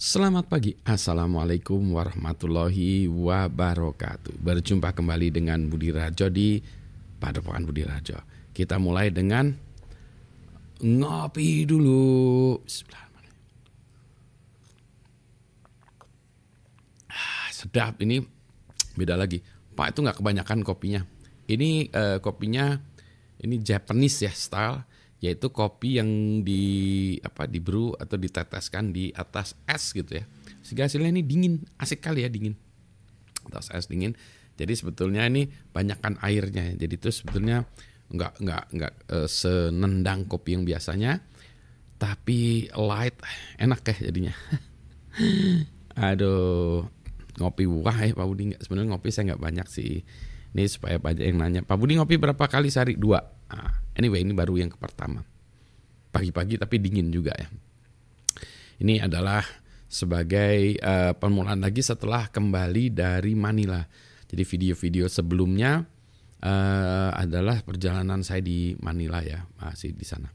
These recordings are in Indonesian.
Selamat pagi, Assalamualaikum warahmatullahi wabarakatuh. Berjumpa kembali dengan Budi Rajo di Padepokan Budi Rajo. Kita mulai dengan ngopi dulu. Ah, Sedap, ini. Beda lagi. Pak itu nggak kebanyakan kopinya. Ini eh, kopinya, ini Japanese ya style yaitu kopi yang di apa di brew atau diteteskan di atas es gitu ya. Sehingga hasilnya ini dingin asik kali ya dingin. Atas es dingin. Jadi sebetulnya ini banyakkan airnya. Jadi itu sebetulnya nggak nggak nggak e, senendang kopi yang biasanya tapi light enak ya jadinya. Aduh ngopi wah ya Pak Budi sebenarnya ngopi saya nggak banyak sih. Ini supaya banyak yang nanya Pak Budi ngopi berapa kali sehari? Dua. Nah, Anyway, ini baru yang pertama. Pagi-pagi tapi dingin juga ya. Ini adalah sebagai uh, permulaan lagi setelah kembali dari Manila. Jadi video-video sebelumnya uh, adalah perjalanan saya di Manila ya, masih di sana.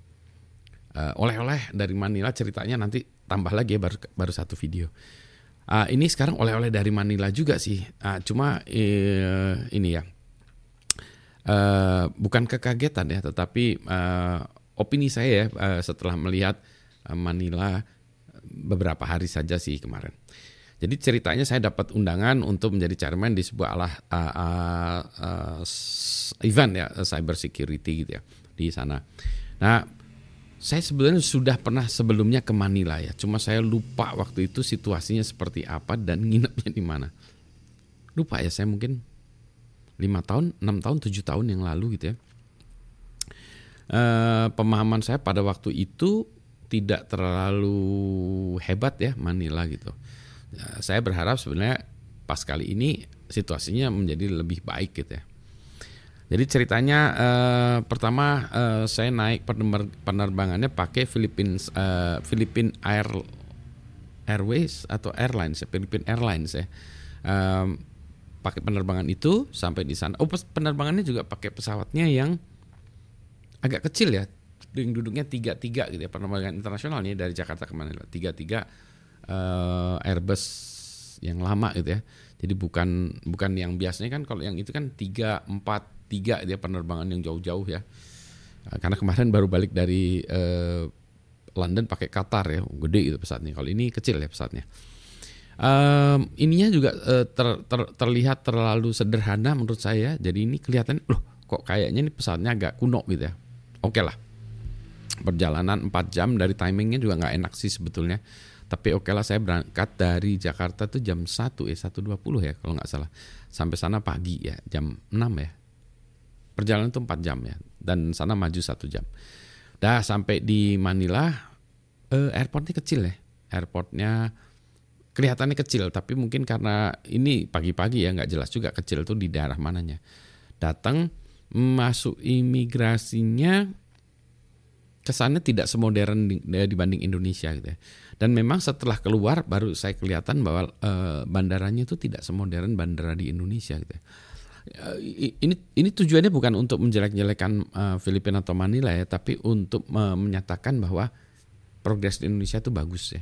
oleh oleh-oleh dari Manila ceritanya nanti tambah lagi ya baru baru satu video. Uh, ini sekarang oleh-oleh dari Manila juga sih. Uh, cuma uh, ini ya uh, bukan kekagetan ya, tetapi uh, opini saya ya uh, setelah melihat Manila beberapa hari saja sih kemarin. Jadi ceritanya saya dapat undangan untuk menjadi chairman di sebuah alah, uh, uh, uh, event ya cyber security gitu ya di sana. Nah, saya sebenarnya sudah pernah sebelumnya ke Manila ya, cuma saya lupa waktu itu situasinya seperti apa dan nginepnya di mana. Lupa ya saya mungkin lima tahun, enam tahun, tujuh tahun yang lalu gitu ya. E, pemahaman saya pada waktu itu tidak terlalu hebat ya Manila gitu. E, saya berharap sebenarnya pas kali ini situasinya menjadi lebih baik gitu ya. Jadi ceritanya eh, pertama eh, saya naik penerbangannya pakai Philippines eh, Philippine Air Airways atau Airlines, Philippine Airlines ya. Eh, pakai penerbangan itu sampai di sana. Oh, penerbangannya juga pakai pesawatnya yang agak kecil ya. Yang duduknya tiga tiga gitu ya penerbangan internasional nih dari Jakarta ke mana tiga tiga uh, Airbus yang lama gitu ya. Jadi bukan bukan yang biasanya kan kalau yang itu kan tiga empat tiga dia penerbangan yang jauh-jauh ya. Uh, karena kemarin baru balik dari uh, London pakai Qatar ya, gede gitu pesawatnya. Kalau ini kecil ya pesawatnya. Um, ininya juga uh, ter, ter, terlihat terlalu sederhana menurut saya. Jadi ini kelihatan loh kok kayaknya ini pesawatnya agak kuno gitu ya. Oke okay lah. Perjalanan 4 jam dari timingnya juga nggak enak sih sebetulnya. Tapi oke okay lah saya berangkat dari Jakarta tuh jam 1 ya, 1.20 ya kalau nggak salah. Sampai sana pagi ya, jam 6 ya. Perjalanan itu 4 jam ya. Dan sana maju satu jam. Dah sampai di Manila, eh, airportnya kecil ya. Airportnya kelihatannya kecil tapi mungkin karena ini pagi-pagi ya nggak jelas juga kecil tuh di daerah mananya datang masuk imigrasinya kesannya tidak semodern dibanding Indonesia gitu ya. Dan memang setelah keluar baru saya kelihatan bahwa e, bandaranya itu tidak semodern bandara di Indonesia gitu ya. E, ini ini tujuannya bukan untuk menjelek-jelekan e, Filipina atau Manila ya, tapi untuk e, menyatakan bahwa progres di Indonesia itu bagus ya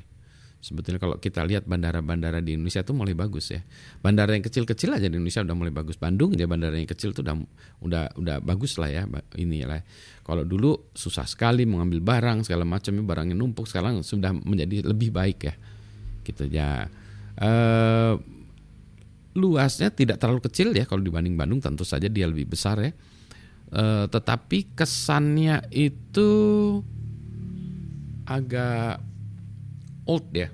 sebetulnya kalau kita lihat bandara-bandara di Indonesia itu mulai bagus ya. Bandara yang kecil-kecil aja di Indonesia udah mulai bagus. Bandung aja bandara yang kecil tuh udah udah udah bagus lah ya ini lah. Kalau dulu susah sekali mengambil barang segala macam barangnya numpuk sekarang sudah menjadi lebih baik ya. Gitu ya. Uh, luasnya tidak terlalu kecil ya kalau dibanding Bandung tentu saja dia lebih besar ya. Uh, tetapi kesannya itu agak old ya.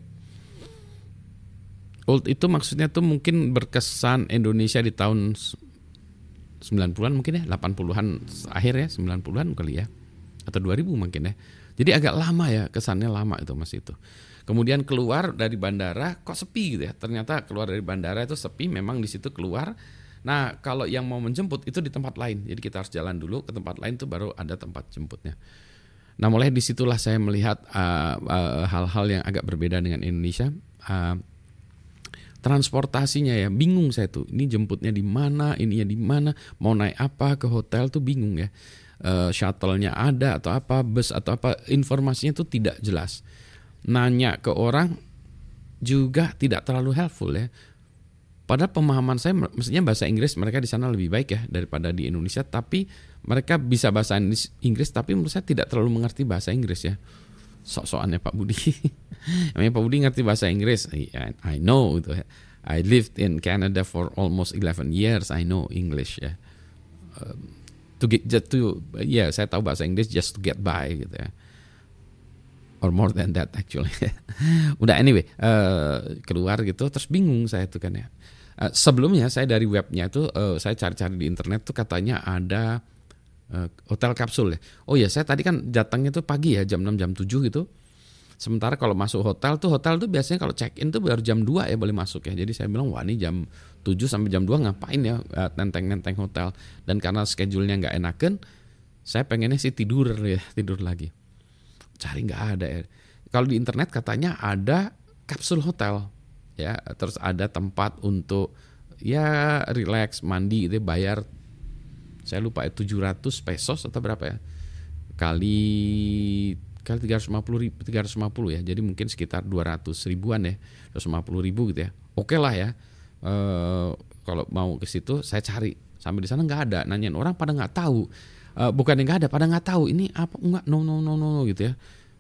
Old itu maksudnya tuh mungkin berkesan Indonesia di tahun 90-an mungkin ya, 80-an akhir ya, 90-an kali ya. Atau 2000 mungkin ya. Jadi agak lama ya, kesannya lama itu Mas itu. Kemudian keluar dari bandara kok sepi gitu ya. Ternyata keluar dari bandara itu sepi, memang di situ keluar. Nah, kalau yang mau menjemput itu di tempat lain. Jadi kita harus jalan dulu ke tempat lain tuh baru ada tempat jemputnya. Nah mulai di situlah saya melihat uh, uh, hal-hal yang agak berbeda dengan Indonesia. Uh, transportasinya ya bingung saya tuh. Ini jemputnya di mana, ininya di mana, mau naik apa ke hotel tuh bingung ya. Uh, shuttle-nya ada atau apa, bus atau apa, informasinya tuh tidak jelas. Nanya ke orang juga tidak terlalu helpful ya. Padahal pemahaman saya mestinya bahasa Inggris mereka di sana lebih baik ya daripada di Indonesia, tapi mereka bisa bahasa Inggris tapi menurut saya tidak terlalu mengerti bahasa Inggris ya. Sok-sokannya Pak Budi. Emangnya Pak Budi ngerti bahasa Inggris? I, I know gitu ya. I lived in Canada for almost 11 years. I know English ya. Um, to get just to ya yeah, saya tahu bahasa Inggris just to get by gitu ya or more than that actually. Udah anyway, uh, keluar gitu terus bingung saya tuh kan ya. Uh, sebelumnya saya dari webnya itu uh, saya cari-cari di internet tuh katanya ada uh, hotel kapsul ya. Oh ya, saya tadi kan datangnya tuh pagi ya jam 6 jam 7 gitu. Sementara kalau masuk hotel tuh hotel tuh biasanya kalau check in tuh baru jam 2 ya boleh masuk ya. Jadi saya bilang wah ini jam 7 sampai jam 2 ngapain ya nenteng-nenteng hotel. Dan karena schedule-nya nggak enakan, saya pengennya sih tidur ya, tidur lagi cari nggak ada ya. Kalau di internet katanya ada kapsul hotel ya, terus ada tempat untuk ya relax, mandi gitu bayar saya lupa ya 700 pesos atau berapa ya? Kali kali 350 ribu, 350 ya. Jadi mungkin sekitar 200 ribuan ya 250 ribu gitu ya. Oke lah ya. E, kalau mau ke situ saya cari. Sampai di sana nggak ada. Nanyain orang pada nggak tahu? Uh, bukan yang nggak ada pada nggak tahu ini apa? Enggak no no no no, no gitu ya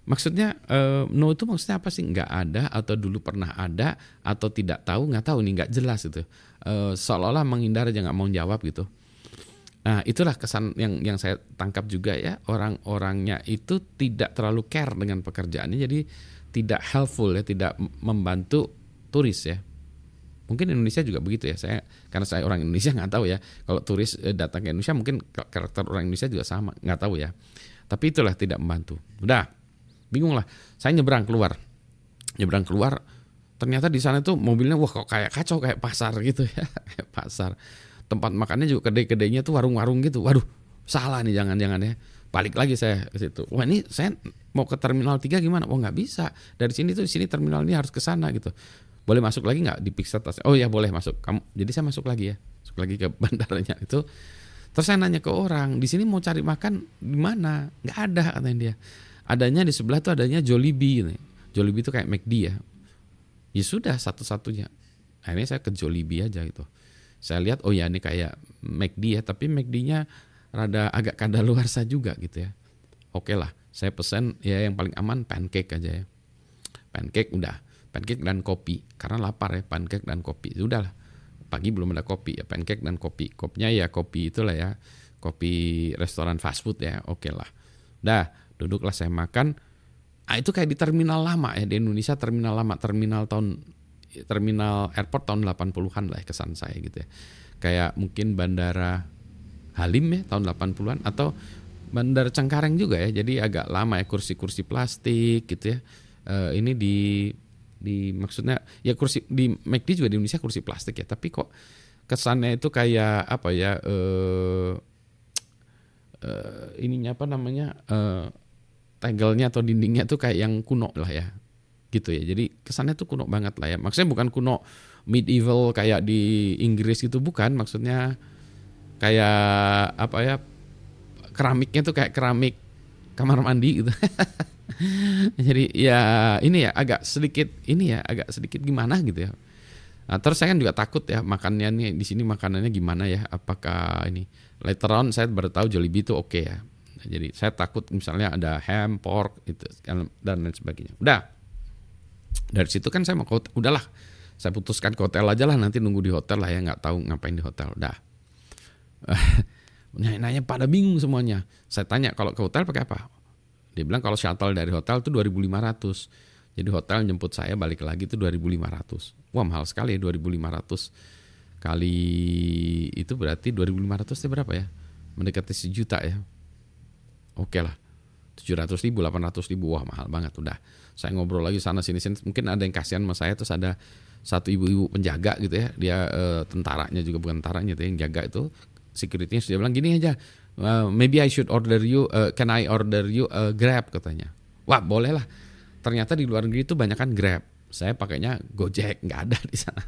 maksudnya uh, no itu maksudnya apa sih nggak ada atau dulu pernah ada atau tidak tahu nggak tahu nih nggak jelas itu uh, seolah-olah menghindar aja nggak mau jawab gitu nah itulah kesan yang yang saya tangkap juga ya orang-orangnya itu tidak terlalu care dengan pekerjaannya jadi tidak helpful ya tidak membantu turis ya Mungkin Indonesia juga begitu ya. Saya karena saya orang Indonesia nggak tahu ya. Kalau turis eh, datang ke Indonesia mungkin karakter orang Indonesia juga sama, nggak tahu ya. Tapi itulah tidak membantu. Udah, bingung lah. Saya nyebrang keluar, nyebrang keluar. Ternyata di sana tuh mobilnya wah kok kayak kacau kayak pasar gitu ya, kayak pasar. Tempat makannya juga kedai-kedainya tuh warung-warung gitu. Waduh, salah nih jangan-jangan ya. Balik lagi saya ke situ. Wah ini saya mau ke terminal 3 gimana? Wah nggak bisa. Dari sini tuh sini terminal ini harus ke sana gitu boleh masuk lagi nggak di Pixar tas oh ya boleh masuk kamu jadi saya masuk lagi ya masuk lagi ke bandaranya itu terus saya nanya ke orang di sini mau cari makan di mana nggak ada katanya dia adanya di sebelah tuh adanya Jollibee Jollibee itu kayak McD ya. Ya sudah satu-satunya. Akhirnya saya ke Jollibee aja gitu. Saya lihat oh ya ini kayak McD ya tapi McD-nya rada agak kadaluarsa juga gitu ya. Oke lah saya pesan ya yang paling aman pancake aja ya. Pancake udah. Pancake dan kopi karena lapar ya pancake dan kopi. Sudah lah pagi belum ada kopi ya pancake dan kopi. Kopinya ya kopi itulah ya kopi restoran fast food ya oke lah. Dah duduklah saya makan. Ah, itu kayak di terminal lama ya di Indonesia terminal lama terminal tahun terminal airport tahun 80-an lah ya, kesan saya gitu ya. Kayak mungkin bandara Halim ya tahun 80-an atau bandara Cengkareng juga ya jadi agak lama ya kursi-kursi plastik gitu ya. Uh, ini di di maksudnya ya kursi di McD juga di Indonesia kursi plastik ya tapi kok kesannya itu kayak apa ya eh uh, ininya apa namanya uh, tegelnya atau dindingnya tuh kayak yang kuno lah ya gitu ya jadi kesannya tuh kuno banget lah ya maksudnya bukan kuno medieval kayak di Inggris itu bukan maksudnya kayak apa ya keramiknya tuh kayak keramik kamar mandi gitu Jadi ya ini ya agak sedikit ini ya agak sedikit gimana gitu ya. Nah, terus saya kan juga takut ya makannya nih di sini makanannya gimana ya? Apakah ini later on saya baru tahu Jollibee itu oke okay ya. Nah, jadi saya takut misalnya ada ham, pork itu dan lain sebagainya. Udah. Dari situ kan saya mau ke udahlah. Saya putuskan ke hotel aja lah nanti nunggu di hotel lah ya nggak tahu ngapain di hotel. Udah. Nanya-nanya pada bingung semuanya. Saya tanya kalau ke hotel pakai apa? Dia bilang kalau shuttle dari hotel itu 2500. Jadi hotel jemput saya balik lagi itu 2500. Wah mahal sekali ya 2500 kali itu berarti 2500 itu berapa ya? Mendekati sejuta ya. Oke lah. 700 ribu, 800 ribu, wah mahal banget udah. Saya ngobrol lagi sana sini sini, mungkin ada yang kasihan sama saya terus ada satu ibu-ibu penjaga gitu ya, dia e, tentaranya juga bukan tentaranya, itu yang jaga itu securitynya sudah bilang gini aja, uh, maybe I should order you, uh, can I order you a Grab katanya. Wah boleh lah. Ternyata di luar negeri itu banyak kan Grab. Saya pakainya Gojek, nggak ada di sana.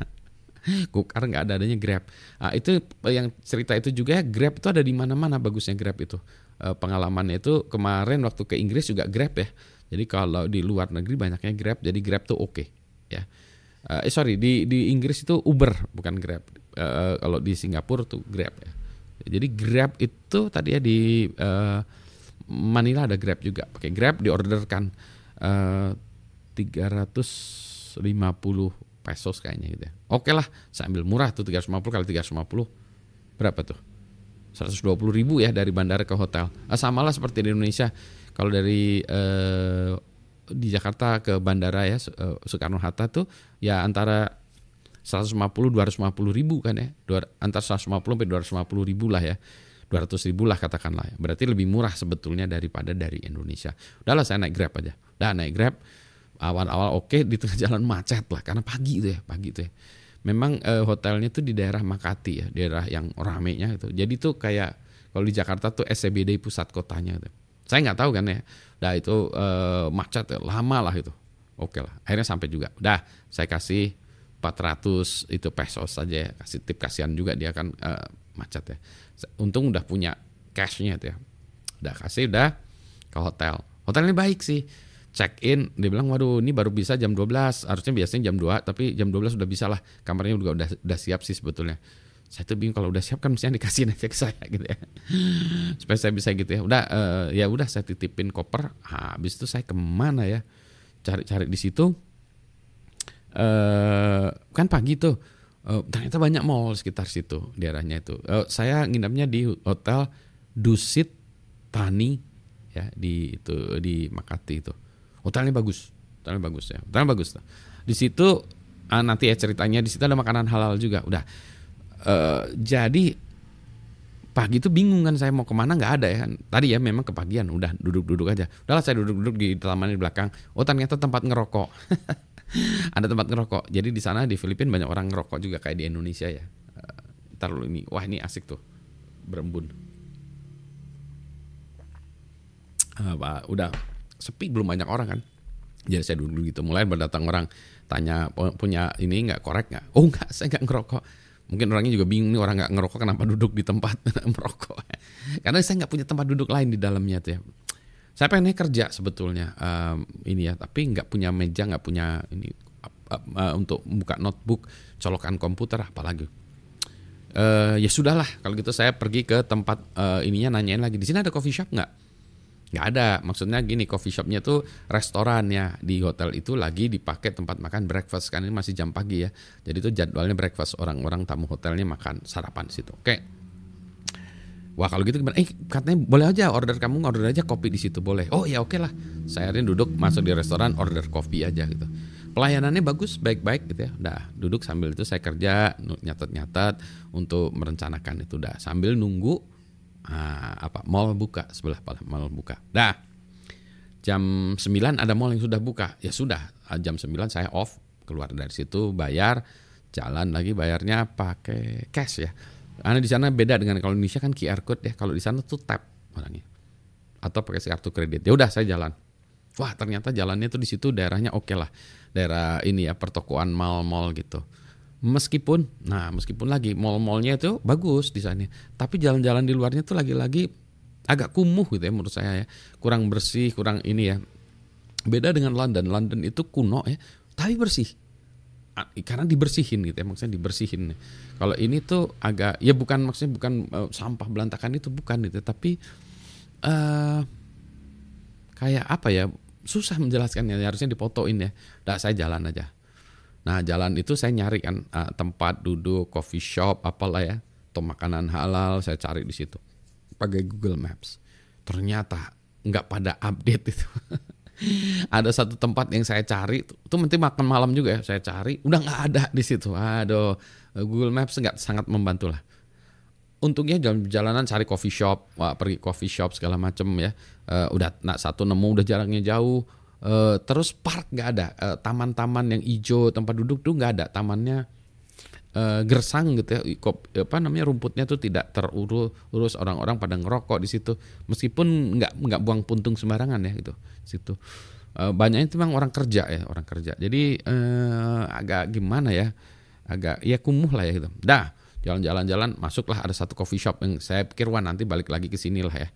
Gokar nggak ada adanya Grab. Nah, itu yang cerita itu juga ya Grab itu ada di mana-mana bagusnya Grab itu. Uh, pengalamannya itu kemarin waktu ke Inggris juga Grab ya. Jadi kalau di luar negeri banyaknya Grab, jadi Grab tuh oke okay, ya. Uh, eh sorry di di Inggris itu Uber bukan Grab. Uh, kalau di Singapura tuh Grab ya. Jadi Grab itu tadi ya di uh, Manila ada Grab juga. Pakai Grab diorderkan uh, 350 pesos kayaknya gitu ya. Oke lah, saya ambil murah tuh 350 kali 350 berapa tuh? 120 ribu ya dari bandara ke hotel. Ah, sama lah seperti di Indonesia. Kalau dari uh, di Jakarta ke bandara ya Soekarno Hatta tuh ya antara 150 250 ribu kan ya antara 150 sampai 250 ribu lah ya 200 ribu lah katakanlah ya. berarti lebih murah sebetulnya daripada dari Indonesia udahlah saya naik Grab aja udah naik Grab awal-awal oke di tengah jalan macet lah karena pagi tuh ya pagi tuh ya. Memang eh, hotelnya tuh di daerah Makati ya daerah yang ramenya itu jadi tuh kayak kalau di Jakarta tuh SCBD pusat kotanya gitu. saya nggak tahu kan ya udah itu eh, macet ya, lama lah itu. Oke lah akhirnya sampai juga. Udah saya kasih 400 itu pesos saja ya kasih tip kasihan juga dia kan uh, macet ya. Untung udah punya cashnya itu ya. Udah kasih udah ke hotel. Hotelnya baik sih check in dia bilang waduh ini baru bisa jam 12 harusnya biasanya jam 2 tapi jam 12 sudah bisa lah. Kamarnya juga udah udah siap sih sebetulnya. Saya tuh bingung kalau udah siap kan mestinya dikasih aja ke saya gitu ya. Supaya saya bisa gitu ya. Udah uh, ya udah saya titipin koper. Habis itu saya ke mana ya? Cari-cari di situ. Uh, kan pagi tuh uh, ternyata banyak mall sekitar situ daerahnya itu. Uh, saya nginapnya di hotel Dusit Tani ya di itu di Makati itu. Hotelnya bagus, hotelnya bagus ya, hotelnya bagus. Tuh. Di situ uh, nanti ya ceritanya di situ ada makanan halal juga. Udah uh, jadi pagi itu bingung kan saya mau ke mana nggak ada ya kan tadi ya memang kepagian udah duduk-duduk aja udahlah saya duduk-duduk di halaman di belakang oh ternyata tempat ngerokok ada tempat ngerokok. Jadi di sana di Filipina banyak orang ngerokok juga kayak di Indonesia ya. Uh, ntar ini, wah ini asik tuh berembun. Uh, udah sepi belum banyak orang kan. Jadi saya dulu gitu mulai berdatang orang tanya punya ini nggak korek nggak? Oh nggak, saya nggak ngerokok. Mungkin orangnya juga bingung nih orang nggak ngerokok kenapa duduk di tempat merokok. Karena saya nggak punya tempat duduk lain di dalamnya tuh ya saya pengen kerja sebetulnya um, ini ya tapi nggak punya meja nggak punya ini uh, uh, untuk buka notebook colokan komputer apalagi uh, ya sudahlah kalau gitu saya pergi ke tempat uh, ininya nanyain lagi di sini ada coffee shop nggak nggak ada maksudnya gini coffee shopnya tuh restoran ya di hotel itu lagi dipakai tempat makan breakfast kan ini masih jam pagi ya jadi itu jadwalnya breakfast orang-orang tamu hotelnya makan sarapan di situ oke Wah kalau gitu gimana? Eh katanya boleh aja order kamu order aja kopi di situ boleh. Oh ya oke lah. Saya ini duduk masuk di restoran order kopi aja gitu. Pelayanannya bagus, baik-baik gitu ya. Udah duduk sambil itu saya kerja nyatet-nyatet untuk merencanakan itu. Udah sambil nunggu ah, apa mall buka sebelah mall buka. Dah jam 9 ada mall yang sudah buka. Ya sudah ah, jam 9 saya off keluar dari situ bayar jalan lagi bayarnya pakai cash ya karena di sana beda dengan kalau Indonesia kan QR code ya. Kalau di sana tuh tap orangnya. Atau pakai kartu kredit. Ya udah saya jalan. Wah ternyata jalannya tuh di situ daerahnya oke okay lah. Daerah ini ya pertokoan mall-mall gitu. Meskipun, nah meskipun lagi mall-mallnya itu bagus di sana, tapi jalan-jalan di luarnya tuh lagi-lagi agak kumuh gitu ya menurut saya ya, kurang bersih, kurang ini ya. Beda dengan London, London itu kuno ya, tapi bersih. Karena dibersihin gitu ya maksudnya dibersihin. Kalau ini tuh agak ya bukan maksudnya bukan uh, sampah belantakan itu bukan gitu tapi uh, kayak apa ya susah menjelaskannya harusnya dipotoin ya. Nah saya jalan aja nah jalan itu saya nyari kan uh, tempat duduk coffee shop apalah ya. Atau makanan halal saya cari di situ. Pakai Google Maps. Ternyata nggak pada update itu. Ada satu tempat yang saya cari itu nanti makan malam juga ya saya cari. Udah nggak ada di situ. Aduh Google Maps nggak sangat membantu lah. Untungnya jalan jalanan cari coffee shop wah pergi coffee shop segala macem ya. Uh, udah nak satu nemu udah jaraknya jauh uh, terus park nggak ada. Uh, taman-taman yang hijau tempat duduk tuh nggak ada. Tamannya uh, gersang gitu ya. Apa namanya rumputnya tuh tidak terurus urus orang-orang pada ngerokok di situ. Meskipun nggak nggak buang puntung sembarangan ya gitu situ. Uh, banyaknya itu memang orang kerja ya orang kerja. Jadi uh, agak gimana ya agak ya kumuh lah ya gitu. Dah jalan-jalan-jalan masuklah ada satu coffee shop yang saya pikir wah nanti balik lagi ke sini lah ya.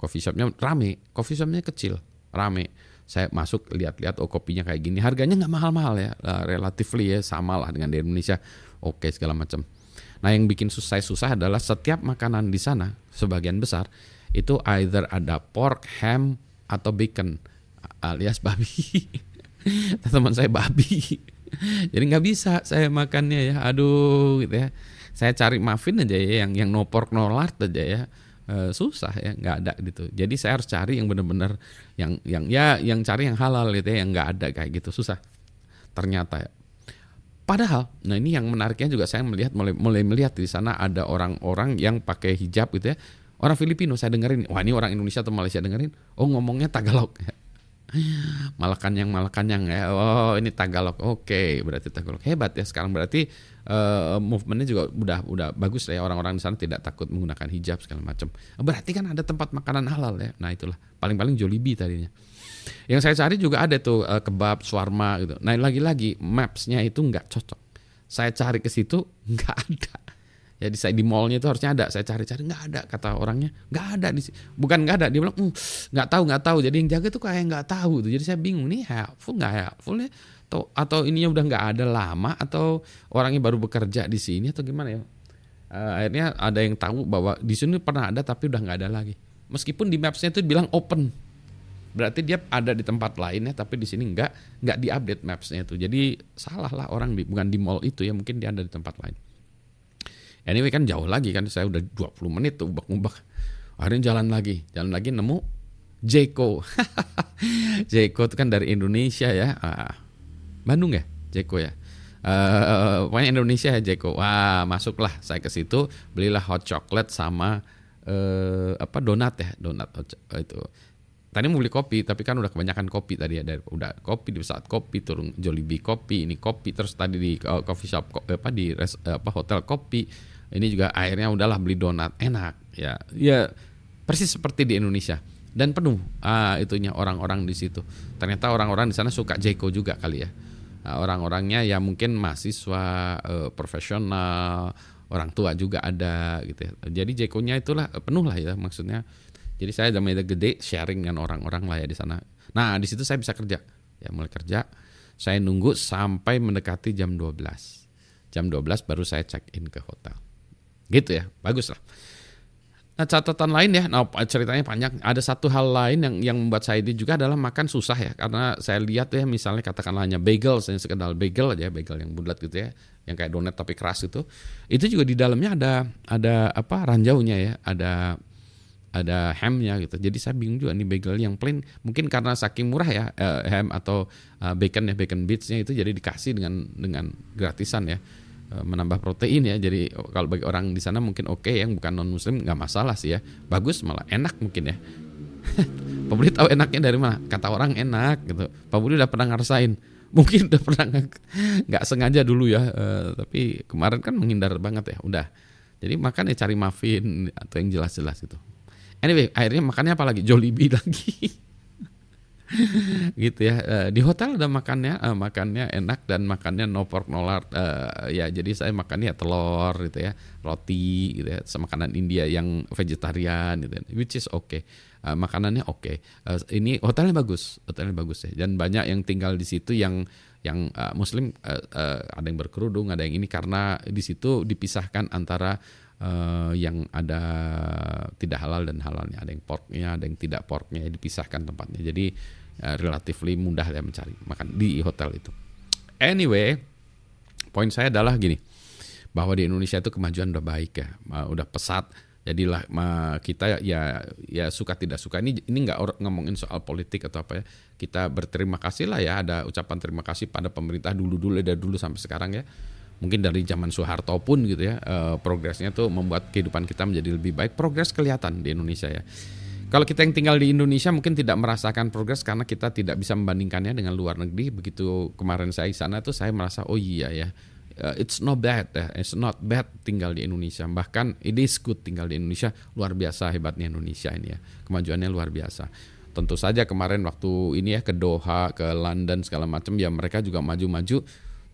Coffee shopnya rame. Coffee shopnya kecil rame saya masuk lihat-lihat oh kopinya kayak gini. Harganya nggak mahal-mahal ya. Uh, relatively ya sama lah dengan di Indonesia. Oke segala macam. Nah yang bikin susah susah adalah setiap makanan di sana sebagian besar itu either ada pork ham atau bacon alias babi. Teman saya babi. Jadi nggak bisa saya makannya ya. Aduh gitu ya. Saya cari muffin aja ya yang yang no pork no lard aja ya Eh, susah ya nggak ada gitu. Jadi saya harus cari yang benar-benar yang yang ya yang cari yang halal gitu ya yang nggak ada kayak gitu. Susah ternyata ya. Padahal nah ini yang menariknya juga saya melihat mulai mulai melihat di sana ada orang-orang yang pakai hijab gitu ya. Orang Filipino saya dengerin. Wah ini orang Indonesia atau Malaysia dengerin? Oh ngomongnya Tagalog Malakanyang Malakanyang ya. Oh, ini Tagalog. Oke, okay, berarti Tagalog. Hebat ya sekarang berarti uh, movementnya juga udah udah bagus ya orang-orang di sana tidak takut menggunakan hijab segala macam. Berarti kan ada tempat makanan halal ya. Nah, itulah paling-paling Jollibee tadinya. Yang saya cari juga ada tuh uh, kebab, shawarma gitu. Nah, lagi-lagi mapsnya itu nggak cocok. Saya cari ke situ nggak ada ya di di mallnya itu harusnya ada. Saya cari-cari nggak ada kata orangnya. Nggak ada di bukan nggak ada dia bilang mm, nggak tahu nggak tahu. Jadi yang jaga tuh kayak nggak tahu tuh. Jadi saya bingung nih helpful nggak helpful ya? Atau atau ininya udah nggak ada lama atau orangnya baru bekerja di sini atau gimana ya? Uh, akhirnya ada yang tahu bahwa di sini pernah ada tapi udah nggak ada lagi. Meskipun di mapsnya itu bilang open. Berarti dia ada di tempat lain ya tapi di sini nggak nggak diupdate mapsnya itu jadi salah lah orang di, bukan di mall itu ya mungkin dia ada di tempat lain Anyway kan jauh lagi kan saya udah 20 menit tuh ubak-ubak. Akhirnya jalan lagi, jalan lagi nemu Jeko. Jeko itu kan dari Indonesia ya. Ah, Bandung ya, Jeko ya. Uh, Indonesia ya Jeko. Wah, masuklah saya ke situ, belilah hot chocolate sama uh, apa donat ya, donat itu. Tadi mau beli kopi, tapi kan udah kebanyakan kopi tadi ya. Dari, udah kopi di saat kopi, turun Jollibee kopi, ini kopi, terus tadi di uh, coffee shop apa di res, apa hotel kopi ini juga akhirnya udahlah beli donat. Enak. Ya ya persis seperti di Indonesia. Dan penuh ah, itunya orang-orang di situ. Ternyata orang-orang di sana suka Jeko juga kali ya. Nah, orang-orangnya ya mungkin mahasiswa eh, profesional orang tua juga ada gitu ya. jadi Jekonya itulah penuh lah ya maksudnya. Jadi saya udah mulai gede sharing dengan orang-orang lah ya di sana. Nah di situ saya bisa kerja. Ya mulai kerja saya nunggu sampai mendekati jam 12 jam 12 baru saya check in ke hotel Gitu ya, bagus lah. Nah catatan lain ya, nah ceritanya panjang. Ada satu hal lain yang yang membuat saya ini juga adalah makan susah ya, karena saya lihat ya misalnya katakanlah hanya bagel, saya sekedar bagel aja, bagel yang bulat gitu ya, yang kayak donat tapi keras itu, itu juga di dalamnya ada ada apa ranjaunya ya, ada ada hamnya gitu. Jadi saya bingung juga nih bagel yang plain mungkin karena saking murah ya eh, ham atau uh, bacon ya bacon bitsnya itu jadi dikasih dengan dengan gratisan ya. Eh, menambah protein ya. Jadi kalau bagi orang di sana mungkin oke okay, yang bukan non muslim nggak masalah sih ya. Bagus malah enak mungkin ya. Pak Budi tahu enaknya dari mana? Kata orang enak gitu. Pak Budi udah pernah ngerasain. Mungkin udah pernah nggak sengaja dulu ya. Uh, tapi kemarin kan menghindar banget ya. Udah. Jadi makan ya cari muffin atau yang jelas-jelas gitu. Anyway, akhirnya makannya apa lagi? Jollibee lagi. gitu ya. Uh, di hotel ada makannya uh, makannya enak dan makannya no pork no lard. Uh, ya jadi saya makannya telur gitu ya roti gitu ya makanan India yang vegetarian gitu ya, which is okay. Uh, makanannya oke okay. ini hotelnya bagus hotelnya bagus ya. Dan banyak yang tinggal di situ yang yang uh, muslim uh, uh, ada yang berkerudung ada yang ini karena di situ dipisahkan antara uh, yang ada tidak halal dan halalnya. Ada yang porknya ada yang tidak porknya dipisahkan tempatnya. Jadi uh, relatively mudah ya mencari makan di hotel itu. Anyway poin saya adalah gini bahwa di Indonesia itu kemajuan udah baik ya udah pesat. Jadilah kita ya ya suka tidak suka. Ini ini nggak ngomongin soal politik atau apa ya. Kita berterima kasih lah ya ada ucapan terima kasih pada pemerintah dulu dulu dari dulu sampai sekarang ya. Mungkin dari zaman Soeharto pun gitu ya uh, progresnya tuh membuat kehidupan kita menjadi lebih baik. Progres kelihatan di Indonesia ya kalau kita yang tinggal di Indonesia mungkin tidak merasakan progres karena kita tidak bisa membandingkannya dengan luar negeri. Begitu kemarin saya di sana tuh saya merasa oh iya ya uh, it's not bad ya it's not bad tinggal di Indonesia. Bahkan it is good tinggal di Indonesia. Luar biasa hebatnya Indonesia ini ya. Kemajuannya luar biasa. Tentu saja kemarin waktu ini ya ke Doha ke London segala macam ya mereka juga maju-maju.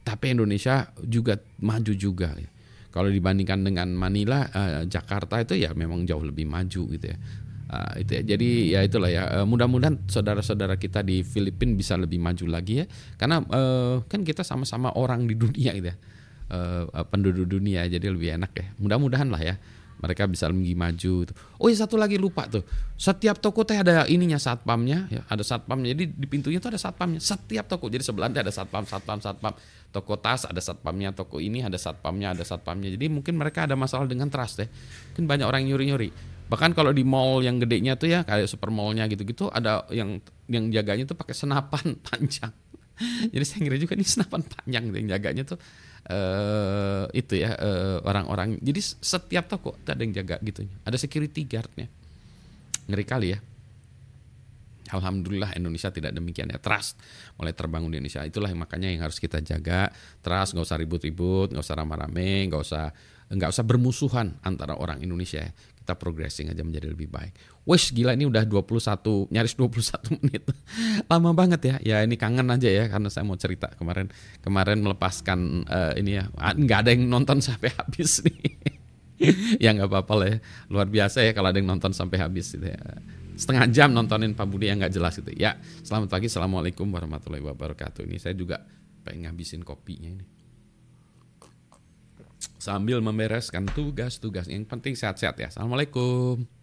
Tapi Indonesia juga maju juga ya. Kalau dibandingkan dengan Manila, uh, Jakarta itu ya memang jauh lebih maju gitu ya. Uh, itu ya. Jadi ya itulah ya. Uh, mudah-mudahan saudara-saudara kita di Filipina bisa lebih maju lagi ya. Karena uh, kan kita sama-sama orang di dunia gitu ya. Uh, penduduk dunia jadi lebih enak ya. Mudah-mudahan lah ya mereka bisa lebih maju. Oh ya satu lagi lupa tuh. Setiap toko teh ada ininya satpamnya, ya ada satpamnya. Jadi di pintunya tuh ada satpamnya. Setiap toko. Jadi sebelahnya ada satpam, satpam, satpam. Toko tas ada satpamnya, toko ini ada satpamnya, ada satpamnya. Jadi mungkin mereka ada masalah dengan trust deh. Mungkin banyak orang nyuri-nyuri. Bahkan kalau di mall yang gedenya tuh ya kayak super mallnya gitu-gitu ada yang yang jaganya tuh pakai senapan panjang. Jadi saya ngira juga ini senapan panjang yang jaganya tuh uh, itu ya uh, orang-orang. Jadi setiap toko ada yang jaga gitu. Ada security guardnya. Ngeri kali ya. Alhamdulillah Indonesia tidak demikian ya trust mulai terbangun di Indonesia itulah yang makanya yang harus kita jaga trust nggak usah ribut-ribut nggak usah rame-rame nggak usah nggak usah bermusuhan antara orang Indonesia ya. Kita progressing aja menjadi lebih baik. Wes gila ini udah 21 nyaris 21 menit. Lama banget ya. Ya ini kangen aja ya karena saya mau cerita kemarin kemarin melepaskan uh, ini ya nggak ada yang nonton sampai habis nih. ya nggak apa-apa lah ya. Luar biasa ya kalau ada yang nonton sampai habis gitu ya. Setengah jam nontonin Pak Budi yang nggak jelas gitu. Ya, selamat pagi. Assalamualaikum warahmatullahi wabarakatuh. Ini saya juga pengen ngabisin kopinya ini sambil membereskan tugas-tugas yang penting sehat-sehat ya. Assalamualaikum.